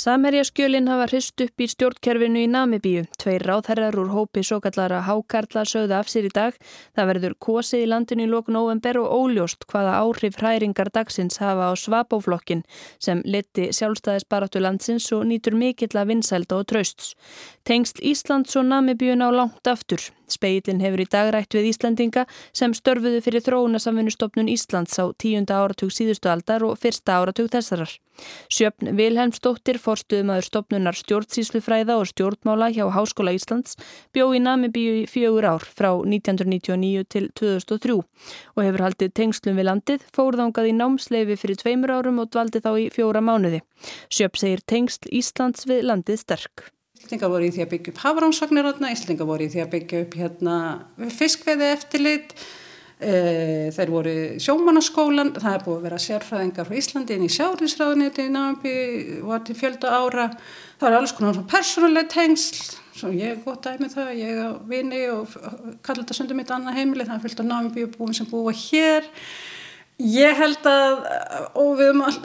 Samherjaskjölinn hafa hrist upp í stjórnkerfinu í Namibíu. Tveir ráðherrar úr hópi svo kallara hákarla sögða af sér í dag. Það verður kosið í landinu í lókun óvember og óljóst hvaða áhrif hræringar dagsins hafa á svapóflokkin sem leti sjálfstæðisbaratu landsins og nýtur mikill að vinsælda og trausts. Tengsl Íslands og Namibíun á langt aftur. Speilin hefur í dag rætt við Íslandinga sem störfuðu fyrir þróunasamvinnustofnun Íslands á tíunda áratug síðustu aldar og fyrsta áratug þessarar. Sjöfn Vilhelmsdóttir, forstuðumæður stopnunar stjórnsýslufræða og stjórnmála hjá Háskóla Íslands, bjó í Namibíu í fjögur ár frá 1999 til 2003 og hefur haldið tengslum við landið, fórðangað í námsleifi fyrir tveimur árum og dvaldi þá í fjóra mánuði. Sjöfn segir tengsl Íslands við landið sterk. Íslingar voru í því að byggja upp hafránsvagnir Íslingar voru í því að byggja upp hérna, fiskveði eftirlit E, þeir voru sjómanaskólan, það er búið að vera sérfræðingar frá Íslandi inn í sjáriðsráðuniti í Námi, var til fjölda ára, það er alls konar persónuleg tengsl, svo ég er gott dæmið það, ég er vini og kallar þetta sundum mitt annað heimili, það er fylgt á Námi búin sem búa hér. Ég held að, og við erum all,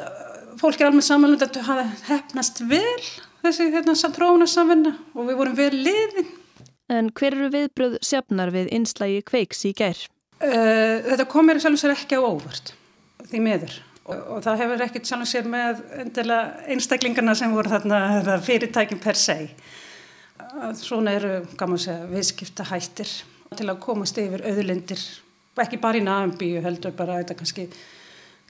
fólk er alveg samanlund að þetta hafi hefnast vel, þessi hérna trónasamvinna og við vorum vel liðin. En hver eru viðbröð sjafnar við einslægi kveiks í gær? Uh, þetta komir sér ekki á óvart því miður og, og það hefur ekkert sér með einstaklingarna sem voru þarna fyrirtækin per se svona eru, segja, viðskipta hættir til að komast yfir auðlindir ekki bara í náðumbíu heldur bara þetta kannski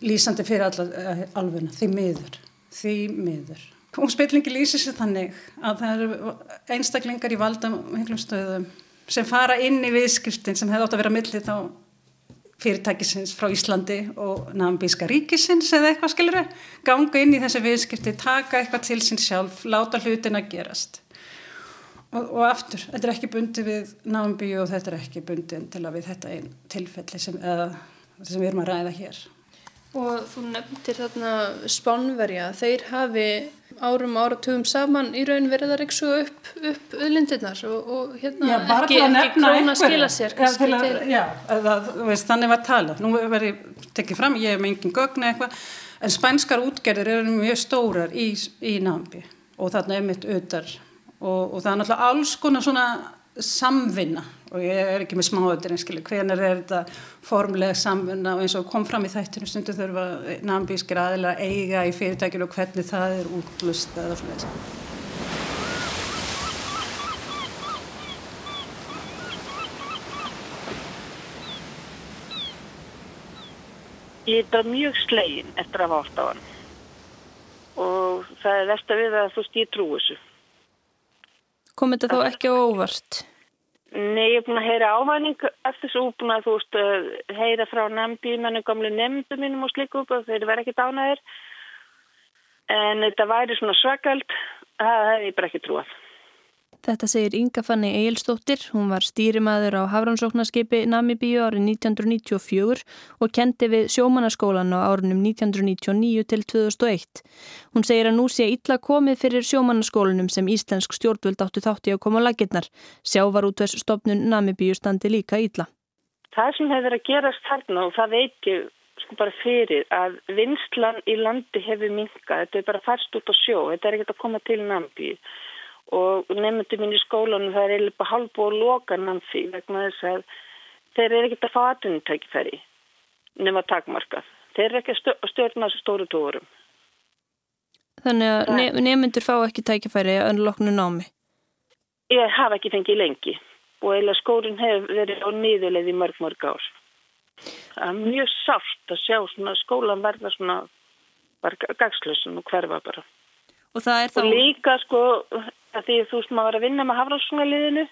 lýsandi fyrir alla eh, alvuna, því miður því miður og spillingi lýsir sér þannig að það eru einstaklingar í valda miklum stöðum sem fara inn í viðskiptin sem hefði átt að vera millið þá fyrirtækisins frá Íslandi og nambíska ríkisins eða eitthvað skilur ganga inn í þessi viðskipti, taka eitthvað til sín sjálf, láta hlutin að gerast. Og, og aftur, þetta er ekki bundi við nambíu og þetta er ekki bundi til að við þetta einn tilfelli sem, eða, sem við erum að ræða hér. Og þú nefndir þarna Spánverja, þeir hafi árum áratugum saman í raun verið að riksu upp, upp öðlindirnar og, og hérna já, ekki, ekki að skila sér já, að, já, það, veist, þannig var tala nú verður ég tekið fram, ég hef með engin gögn eitthvað, en spænskar útgerðir eru mjög stórar í, í námbi og þarna er mitt auðar og, og það er náttúrulega alls konar svona samvinna og ég er ekki með smáöður hvernig er þetta formlega samvinna? Og eins og kom fram í þættinu stundu þurfa nambískir aðila eiga í fyrirtækinu og hvernig það er útlust eða svona Ég er bara mjög slegin eftir að vátt á hann. Og það er verst að við að þú veist ég trú þessu Kom þetta þá ekki á óvart? Nei, ég er búin að heyra ávæning eftir svo búin að þú veist heyra frá nefndi, mennu gamlu nefndu mínum og sliku upp og þeir verða ekki dánaðir en þetta væri svona svakald það hef ég bara ekki trúað. Þetta segir Inga Fanni Egilstóttir, hún var stýrimaður á Hafrannsóknarskipi Namibíu árið 1994 og kendi við sjómanaskólan á árunum 1999 til 2001. Hún segir að nú sé illa komið fyrir sjómanaskólanum sem íslensk stjórnvöld áttu þátti að koma á laginnar. Sjávarútversstofnun Namibíu standi líka illa. Það sem hefur að gerast þarna og það veit ég sko bara fyrir að vinslan í landi hefur minkað. Þetta er bara færst út á sjó, þetta er ekkert að koma til Namibíu og nefndu mín í skólanum það er bara halv og loka namfi vegna þess að þeir eru ekkert að fá aðtunutækifæri nema takmarkað. Þeir eru ekki að stjórna þessu stóru tórum. Þannig að nef nefndur fá ekki tækifæri að loknu námi? Ég hafa ekki fengið lengi og eiginlega skólinn hefur verið á nýðuleið í mörg mörg ár. Það er mjög sátt að sjá skólan verða svona gagslösun og hverfa bara. Og, og líka sko að því þú veist maður var að vinna með hafrásunarliðinu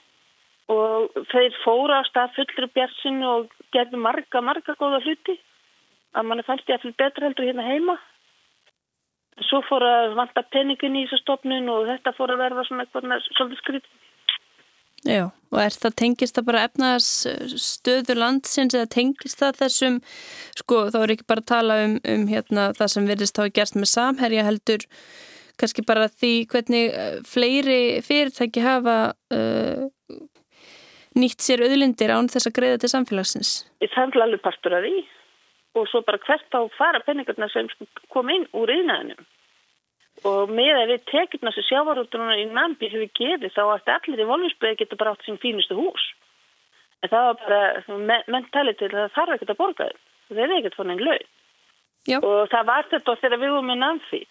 og þeir fóra á stað fullur björnsinu og gerði marga, marga góða hluti. Að mann fannst ég að fyrir betra heldur hérna heima. Svo fór að vanta peningin í þessu stofnun og þetta fór að verða svona eitthvað svolítið skrít Já, og er það tengist það bara efnaðars stöðu landsins eða tengist það þessum sko þá er ekki bara að tala um, um hérna það sem verðist þá að gerst með samherja heldur kannski bara því hvernig eh, fleiri fyrirtæki hafa uh, nýtt sér auðlindir án þess að greiða til samfélagsins. Það er alveg partur af því og svo bara hvert á fara peningarna sem kom inn úr yðnaðinum og með að við tekjum þessu sjávarútunar í nambi hefur gefið þá að allir í volvinsbygði geta bara átt sín fínustu hús. En það var bara mentali til að það þarf ekkert að borga þau. Það er ekkert fann einn laug. Já. Og það var þetta þegar við vorum með nambi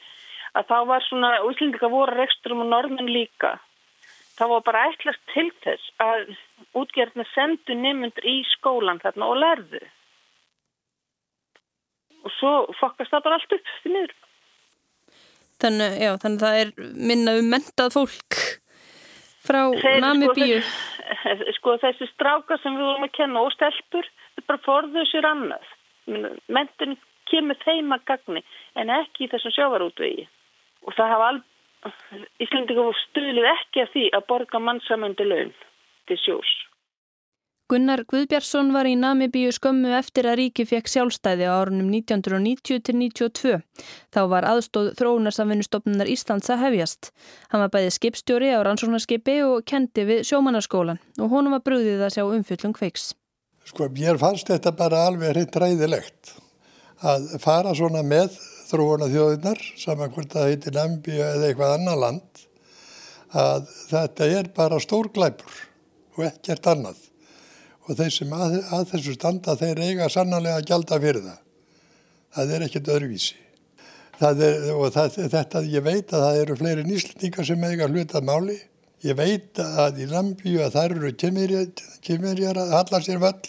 að þá var svona, útlendika voru reksturum og normin líka. Það var bara eitthvað til þess að útgerðna sendu nefnundur í skólan þarna og lærðu. Og svo fokkast það bara allt upp því miður. Þannig, já, þannig að það er minna um mentað fólk frá Namibíu. Sko, sko þessi stráka sem við vorum að kenna og stelpur, það bara forðuð sér annað. Mentin kemur þeim að gagni en ekki í þessum sjávarútvegi. Og það hafa alveg, Íslandika stuðlið ekki að því að borga mannsamöndi laun til sjós. Gunnar Guðbjörnsson var í Namibíu skömmu eftir að ríki fekk sjálfstæði á árunum 1990-92. Þá var aðstóð þróunarsamvinnustofnunar Íslands að hefjast. Hann var bæðið skipstjóri á rannsóknarskipi og kendi við sjómanarskólan og honum var brúðið að sjá umfjöllum kveiks. Sko, mér fannst þetta bara alveg hreint ræðilegt að fara svona með þróunarþjóðunar, saman hvort það heitir Namibíu eða eitthvað annar land, að þetta er bara stór glæpur og ekkert annað og þeir sem að, að þessu standa þeir eiga sannanlega að gjalda fyrir það. Það er ekkert öðruvísi. Er, og það, þetta, ég veit að það eru fleiri nýslendingar sem eiga hlutað máli. Ég veit að í Lambíu að það eru kymmerjar að halla sér vall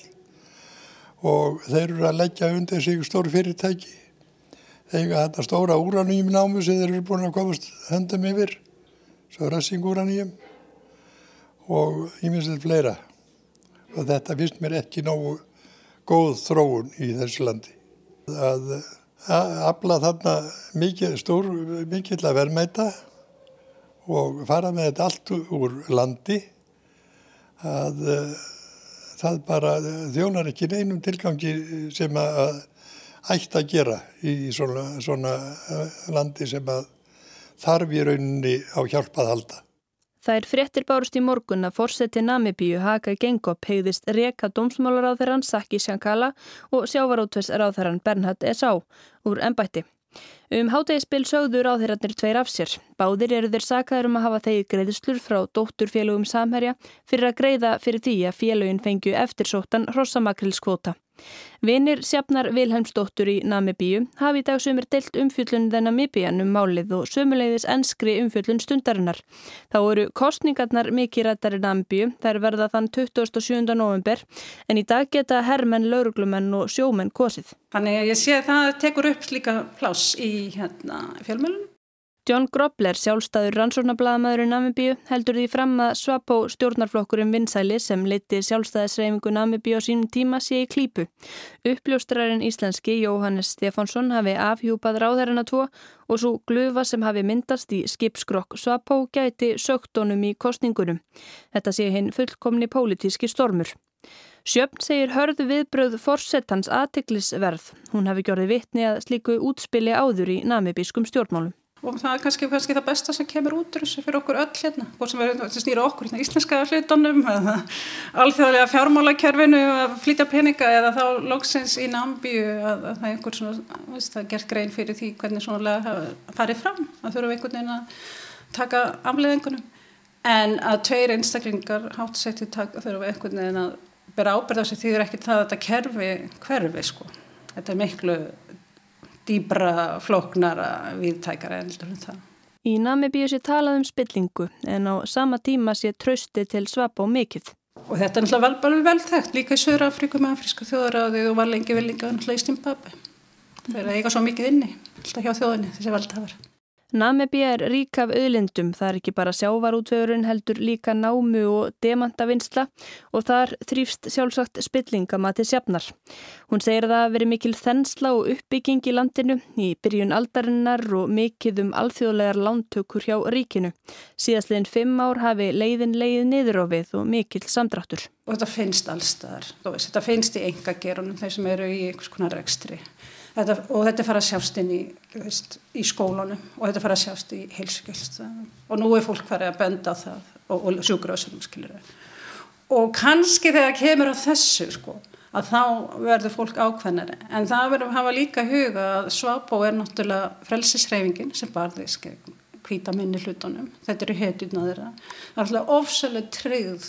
og þeir eru að leggja undir sig stór fyrirtæki. Þegar þetta stóra úranýjum námu sem þeir eru búin að komast höndum yfir, svo ressing úranýjum og þetta fleira og þetta finnst mér ekki nógu góð þróun í þessu landi. Að afla þarna mikið stór, mikill að verðmæta og fara með þetta allt úr landi að það bara þjónar ekki neinum tilgangi sem að ætti að gera í svona, svona landi sem að þarf í rauninni á hjálpað halda. Það er fréttir bárust í morgun að fórseti Namibíu Haka Gengop hegðist reka dómsmálaráþeran Saki Shankala og sjávarótversráþeran Bernhard S.A. úr ennbætti. Um hátegispil sögðu ráþeirarnir tveir af sér. Báðir eru þeir sakaður um að hafa þegið greiðslur frá dótturfélögum samherja fyrir að greiða fyrir því að félögin fengju eftirsóttan hrossamakrilskvota. Vinir Sjafnar Vilhelmsdóttur í Namibíu hafi í dag sömur deilt umfjöllun þenn Namibían um málið og sömuleiðis enskri umfjöllun stundarinnar. Þá eru kostningarnar mikið rættar í Namibíu, þær verða þann 27. november en í dag geta herrmenn, lauruglumenn og sjómenn kosið. Þannig að ég sé að það tekur upp líka plás í hérna, fjölmjölunum. John Grobler, sjálfstæður rannsórnablaðamæður í Namibíu, heldur því fram að Svapo stjórnarflokkurinn Vinsæli sem leiti sjálfstæðisreifingu Namibíu á sínum tíma sé í klípu. Uppljóstrarinn íslenski Jóhannes Stefánsson hafi afhjúpað ráðherrana tvo og svo glufa sem hafi myndast í skipskrokk Svapo gæti sögtónum í kostningunum. Þetta sé hinn fullkomni pólitíski stormur. Sjöfn segir hörðu viðbröð forsettans aðtiklisverð. Hún hafi gjörði vitni að slíku útspili áður í namibískum stjórnmálum og það er kannski, kannski það besta sem kemur út fyrir okkur öll hérna, sem, er, sem snýra okkur hérna, íslenska hlutunum eða alþjóðlega fjármálakerfinu að flytja peninga eða þá loksins í námbíu að, að það er einhver svona, veist, það er gert grein fyrir því hvernig svona farið fram að þurfa einhvern veginn að taka afleðingunum en að tveir einstaklingar hátsetti þurfa einhvern veginn að bera ábyrða sig því það er ekki það að þetta kerfi hverfi sko, þetta er miklu dýbra, flóknara, viðtækara endur en það. Í Namibíu sé talað um spillingu en á sama tíma sé trösti til svapa og mikill. Og þetta er náttúrulega vel, vel þekkt líka í Söður Afríku með afríska þjóðaráði og var lengi vel líka náttúrulega í Stimbabwe. Það er eiga svo mikið inni, alltaf hjá þjóðinni þessi valdhafar. Namibíu er rík af auðlindum, það er ekki bara sjávarútvegurinn heldur líka námu og demantavinnsla og þar þrýfst sjálfsagt spillingamati sjafnar. Hún segir að það veri mikil þensla og uppbygging í landinu í byrjun aldarinnar og mikið um alþjóðlegar lántökur hjá ríkinu. Síðastliðin fimm ár hafi leiðin leið niður á við og mikil samdráttur. Og þetta finnst allstaðar, þetta finnst í enga gerunum þeir sem eru í einhvers konar rekstri. Þetta, og þetta fara að sjást inn í, veist, í skólanu og þetta fara að sjást í heilsugjöld og nú er fólk farið að benda það og, og sjúkuröðsum og kannski þegar kemur á þessu sko, að þá verður fólk ákveðnari en það verður að hafa líka huga að Svabó er náttúrulega frelsisreifingin sem barðist gegn hvita minni hlutunum. Þetta eru hetjurna þeirra. Það er alltaf ofsalega tryggð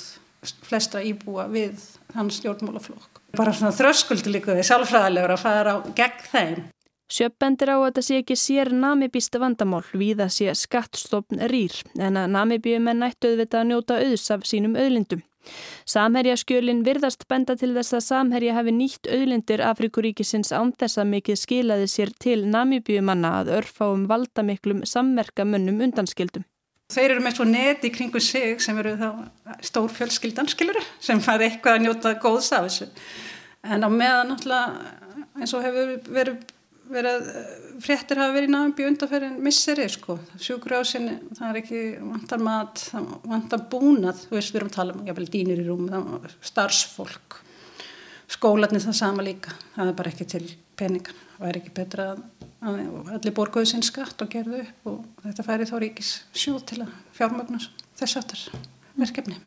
flestra íbúa við hans stjórnmálaflokk. Bara svona þröskuldi líka við sjálfræðilegur að fara gegn þeim. Sjöppendir á að þetta sé ekki sér namibísta vandamál, viða sé skattstofn rýr, en að namibíumenn nættu auðvitað að njóta auðs af sínum auðlindum. Samherjaskjölin virðast benda til þess að Samherja hafi nýtt auðlindir Afrikuríkisins án þess að mikið skilaði sér til namibíumanna að örfa um valdamiklum sammerkamönnum undanskildum. Þeir eru með svo neti kringu sig sem eru þá stór fjölskyldan, skiluru, sem fari eitthvað að njóta góðs af þessu. En á meðan náttúrulega eins og hefur verið, verið fréttir hafa verið í náðum undanferðin misseri, sko. Sjúkurjásinni, það er ekki vantar mat, það vantar búnað, þú veist, við erum að tala um, dýnir í rúm, starfsfólk, skólanir það sama líka, það er bara ekki til peningan, það er ekki betra að allir borguðu sinn skatt og gerðu upp og þetta færi þá ríkis sjóð til að fjármögnus þess aftar verkefni.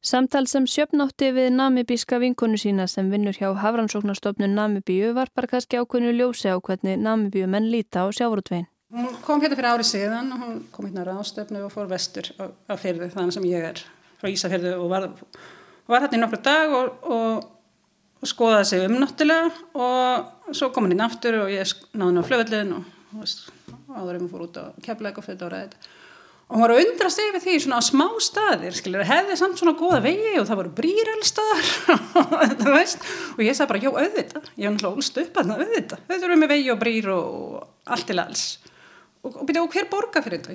Samtal sem sjöfnótti við namibíska vinkonu sína sem vinnur hjá Hafrannsóknarstofnun Namibíu var bara kannski ákveðinu ljósi á hvernig Namibíu menn líta á sjávarutvegin. Hún kom hérna fyrir árið síðan hún kom hérna á stöfnu og fór vestur á, á fyrðu þannig sem ég er frá Ísafjörðu og var, var hérna í nokkru dag og og skoðaði sig um náttúrulega og svo kom hann inn aftur og ég náði hann á flöðlinn og, og áður um að fór út á keflæk og fyrir ára þetta og hann var að undrast yfir því svona á smá staðir skilur, hefði samt svona góða vegi og það voru brýrælstaðar og ég sagði bara, já auðvitað ég náttúrulega úlst upp að það auðvitað. Auðvitað eru með vegi og brýr og allt til alls og, og, og hver borga fyrir þetta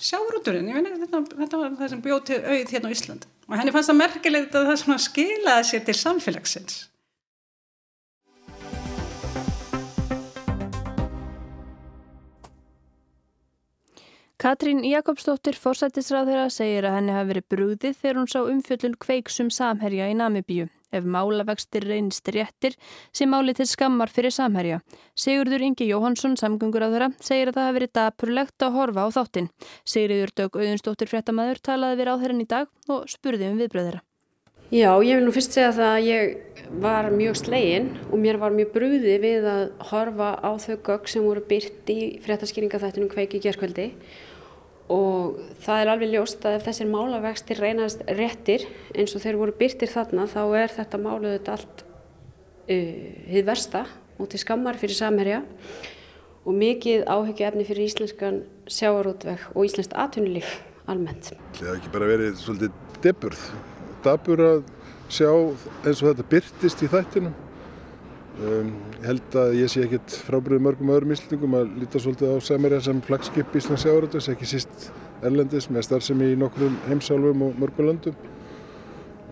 sjáurúturinn þetta, þetta var það sem bjóð til auð hérna á Ísland og henni fannst það merkilegt að það skilaði sér til samfélagsins. Katrín Jakobsdóttir fórsættisráðherra segir að henni hafi verið brúðið þegar hún sá umfjöllun kveiksum samherja í Namibíu. Ef málavextir reynist réttir sem máli til skammar fyrir samherja. Sigurður Ingi Jóhansson, samgöngur á þeirra, segir að það hafi verið dapurlegt að horfa á þáttinn. Sigriður Dög Auðunstóttir fréttamaður talaði við ráðherran í dag og spurði um viðbröðira. Já, ég vil nú fyrst segja það að ég var mjög slegin og mér var mjög brúði við að horfa á þau gögg sem voru byrt í fréttaskýringafættunum kveiki gerðskvöldi og það er alveg ljóst að ef þessir málavextir reynast réttir eins og þeir voru byrtir þarna þá er þetta máluð þetta allt uh, hið versta og til skammar fyrir samherja og mikið áhugju efni fyrir íslenskan sjáarútveg og íslenskt atvinnulíf almennt. Það hefði ekki bara verið svolítið deburð, dabur að sjá eins og þetta byrtist í þættinum Um, held að ég sé ekkert frábriðið mörgum öðrum íslendingum að líta svolítið á Samherja sem flagskip Íslands sjáuröldus, ekki síst erlendis með starfsemi í nokkrum heimsálfum og mörgum löndum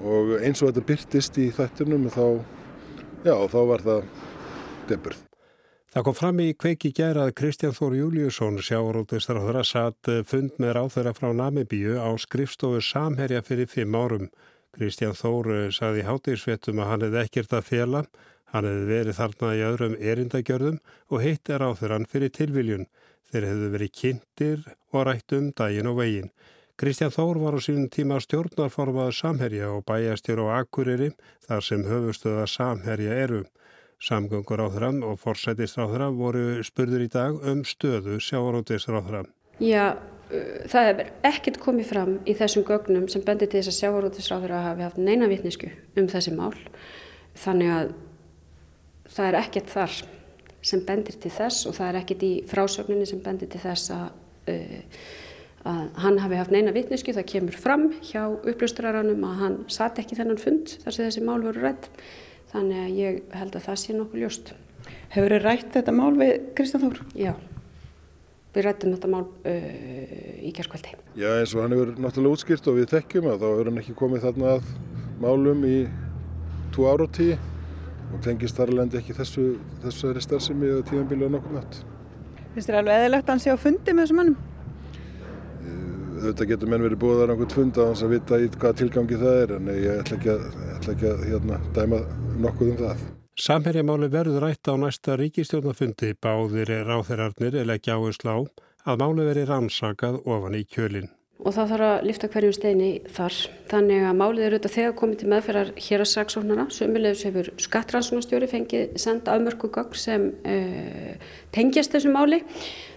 og eins og þetta byrtist í þættinum þá, já, þá var það deburð. Það kom fram í kveiki gera að Kristján Þór Júliusson sjáuröldustarður að satt fund með ráþeira frá Namibíu á skrifstofu Samherja fyrir fimm árum. Kristján Þór saði hátíðsvettum að hann hefði ekkert að fjela Hann hefði verið þarna í öðrum erindagjörðum og heitti ráþurann fyrir tilviljun. Þeir hefðu verið kynntir og rætt um daginn og veginn. Kristján Þór var á sínum tíma stjórnarformaður samherja og bæjastjór á Akureyri þar sem höfustöða samherja eru. Samgöngur ráþurann og forsætistráþurann voru spurður í dag um stöðu sjávarótisráþurann. Já, það hefur ekkert komið fram í þessum gögnum sem bendir til þess að sjávarótisráþurann hafi haft neina vitnisku um þessi mál. Þannig að það er ekkert þar sem bendir til þess og það er ekkert í frásögninni sem bendir til þess að, uh, að hann hafi haft neina vitnesku. Það kemur fram hjá uppljóstraranum að hann satt ekki þennan fund þar sem þessi mál voru rætt. Þannig að ég held að það sé nokkuð ljóst. Hefur þið rætt þetta mál við Kristján Þór? Já, við rættum þetta mál uh, í gerðskvöldi. Já eins og hann hefur náttúrulega útskýrt og við þekkjum að þá hefur hann ekki komið þarna að málum í tvo ára og tíu og tengist þar alveg ekki þessu, þessari starfsemi eða tíðanbílu á nokkur nátt. Finnst þér alveg eðilegt að hann sé á fundi með þessum mannum? Þetta getur menn verið búið að einhvern fund að hans að vita í hvað tilgangi það er en ég ætla ekki að, ætla ekki að hérna, dæma nokkuð um það. Samherjamáli verður rætt á næsta ríkistjórnafundi báðir ráþerarnir eða ekki áherslu á að máli veri rannsakað ofan í kjölinn. Og það þarf að lifta hverjum steini þar. Þannig að málið er auðvitað þegar komið til meðferðar hér að saksóknara. Sömulegis hefur skattransunastjóri fengið senda afmörku gagg sem uh, tengjast þessu máli.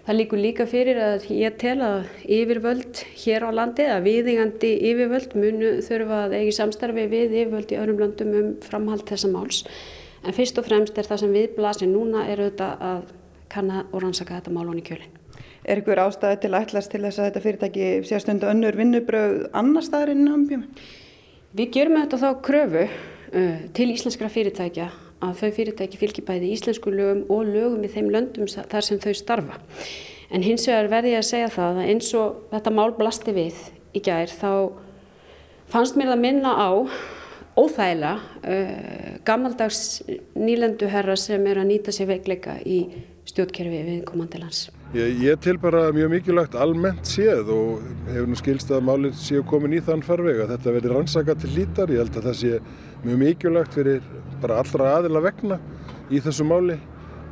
Það líkur líka fyrir að ég tel að yfirvöld hér á landi, að viðingandi yfirvöld munu þurfa að eigi samstarfi við yfirvöld í öðrum landum um framhald þessa máls. En fyrst og fremst er það sem við blasir núna er auðvitað að kanna og rannsaka þetta mál honni kjölinn. Er ykkur ástæði til að ætlast til þess að þetta fyrirtæki sé að stundu önnur vinnubröð annar staðar inn á ambjum? Við gerum þetta þá kröfu uh, til íslenskra fyrirtækja að þau fyrirtæki fylgji bæði íslensku lögum og lögum í þeim löndum þar sem þau starfa. En hins vegar verði ég að segja það að eins og þetta mál blasti við í gær þá fannst mér það minna á óþægilega uh, gammaldags nýlenduherra sem er að nýta sér veikleika í stjórnkerfi við komandi lands. Ég, ég til bara mjög mikilvægt almennt séð og hefur nú skilst að málið séu komin í þann farveg að þetta verði rannsaka til lítar. Ég held að það sé mjög mikilvægt fyrir bara allra aðila vegna í þessu máli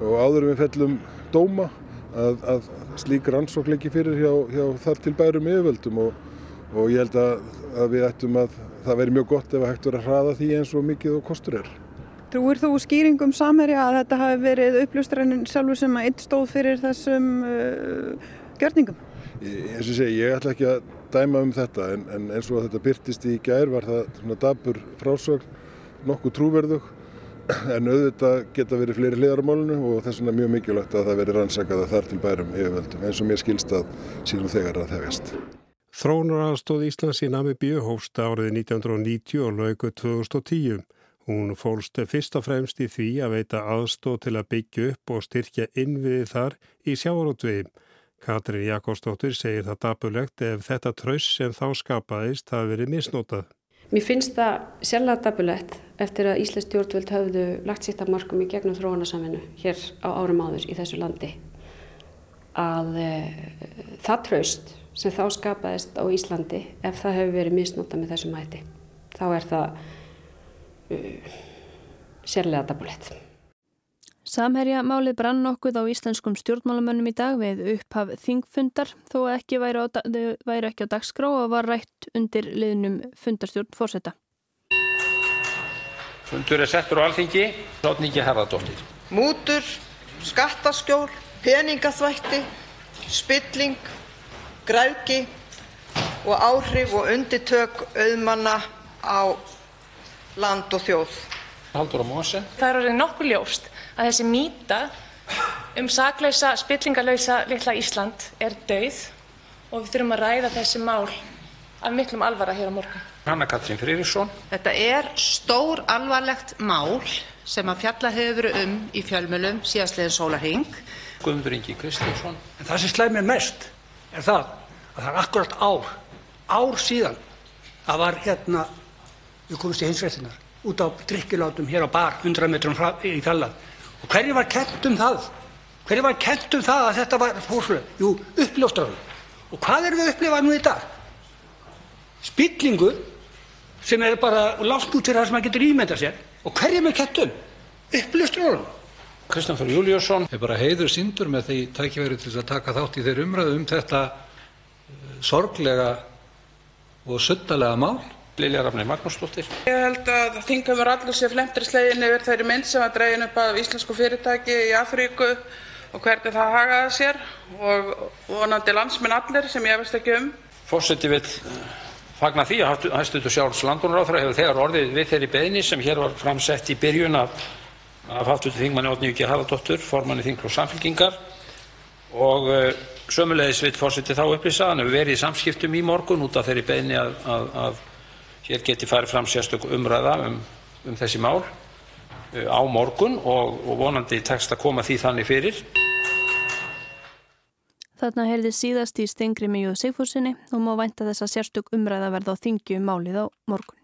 og áður við fellum dóma að, að slík rannsók leiki fyrir hjá, hjá þar til bærum yfirvöldum og, og ég held að, að við ættum að það veri mjög gott ef að hægt verið að hraða því eins og mikið og kostur er. Trúir þú skýringum samherja að þetta hafi verið uppljóstrænin sjálfur sem að eitt stóð fyrir þessum uh, gjörningum? Ég, segi, ég ætla ekki að dæma um þetta en, en eins og þetta byrtist í gær var það svona dabur frásögn nokkuð trúverðug en auðvitað geta verið fleiri hliðarmálunu og þess vegna mjög mikilvægt að það veri rannsakað að þar til bærum yfirvöldum eins og mér skilst að síðan þegar að þefjast. Þrónar aðstóð Íslands í Namibíu hófst árið 1990 og laugu 2010. Hún fólst fyrst og fremst í því að veita aðstóð til að byggja upp og styrkja innviði þar í sjárótvegim. Katrin Jakobsdóttir segir það dapulegt ef þetta tröss sem þá skapaðist hafi verið misnótað. Mér finnst það sérlega dapulegt eftir að Íslands stjórnvöld hafðu lagt sitt af markum í gegnum þróunarsaminu hér á árum áður í þessu landi. Að e, það tröst sem þá skapaðist á Íslandi ef það hefur verið misnótað með þessum hætti. Þá er það sérlega dabulett. Samherja málið brann nokkuð á íslenskum stjórnmálamönnum í dag við upphaf þingfundar þó ekki væri, á, væri ekki á dagskrá og var rætt undir liðnum fundarstjórn fórsetta. Fundur er settur á alþingi, Lótningi Herðardóttir. Mútur, skattaskjól, peningaþvætti, spilling, græki og áhrif og unditök auðmanna á land og þjóð. Haldur á Móse. Það er orðið nokkuð ljóst að þessi mýta um saklausa, spillingalausa litla Ísland er dauð og við þurfum að ræða þessi mál af miklum alvara hér á morgun. Hanna Katrín Frýriksson. Þetta er stór alvarlegt mál sem að fjalla hefur verið um í fjölmjölum síðastliðin sólarhing. Guðmundur Ingi Kristjánsson. En það sem slæmir mest er það að það er akkurat ár, ár síðan að var hérna við komumst í heimsfréttirnar út á drikkilátum hér á bar 100 metrum í fjallan. Og hverju var kent um það? Hverju var kent um það að þetta var fórslega? Jú, uppljóstrarum. Og hvað erum við að upplifa nú í dag? Spillingu sem er bara látt út fyrir það sem maður getur ímyndað sér. Og hverju er kent um? Uppljóstrarum. Kristján Þór Júliusson. Ég bara heiður sindur með því tækifæri til að taka þátt í þeirri umræðu um þetta eh, sorglega og suttalega mál Lilja Rafnir Magnúsdóttir. Ég held að þingumur allir sé flemtri slegin yfir þeirri mynd sem var dregin upp af íslensku fyrirtæki í Afríku og hvernig það hagaði sér og vonandi landsmenn allir sem ég veist ekki um. Fórseti vil fagna því að hæstv. sjálfs landbúnaðarráðherra hefur þegar orðið við þeirri beiðni sem hér var framsett í byrjun af hv. þingmanni Oddnýju G. Harðardóttur, formanni þingflokks Samfylkingar og sömuleiðis vill forseti þá upplýsa að hann hefur verið í samskiptum í morgun út af þeirri beiðni að hér geti farið fram sérstök umræða um, um þessi mál uh, á morgun og, og vonandi tekst að koma því þannig fyrir. Þarna heyrði síðast í Stengrimi Jóð Sigfúsinni og má vænta þess að sérstök umræða verða á þingju um málið á morgun.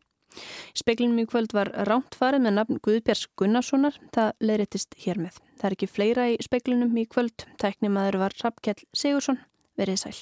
Speklinum í kvöld var ránt farið með nafn Guðbjörns Gunnarssonar, það leirittist hér með. Það er ekki fleira í speklinum í kvöld, tæknimaður var Rappkjell Sigursson, verið sæl.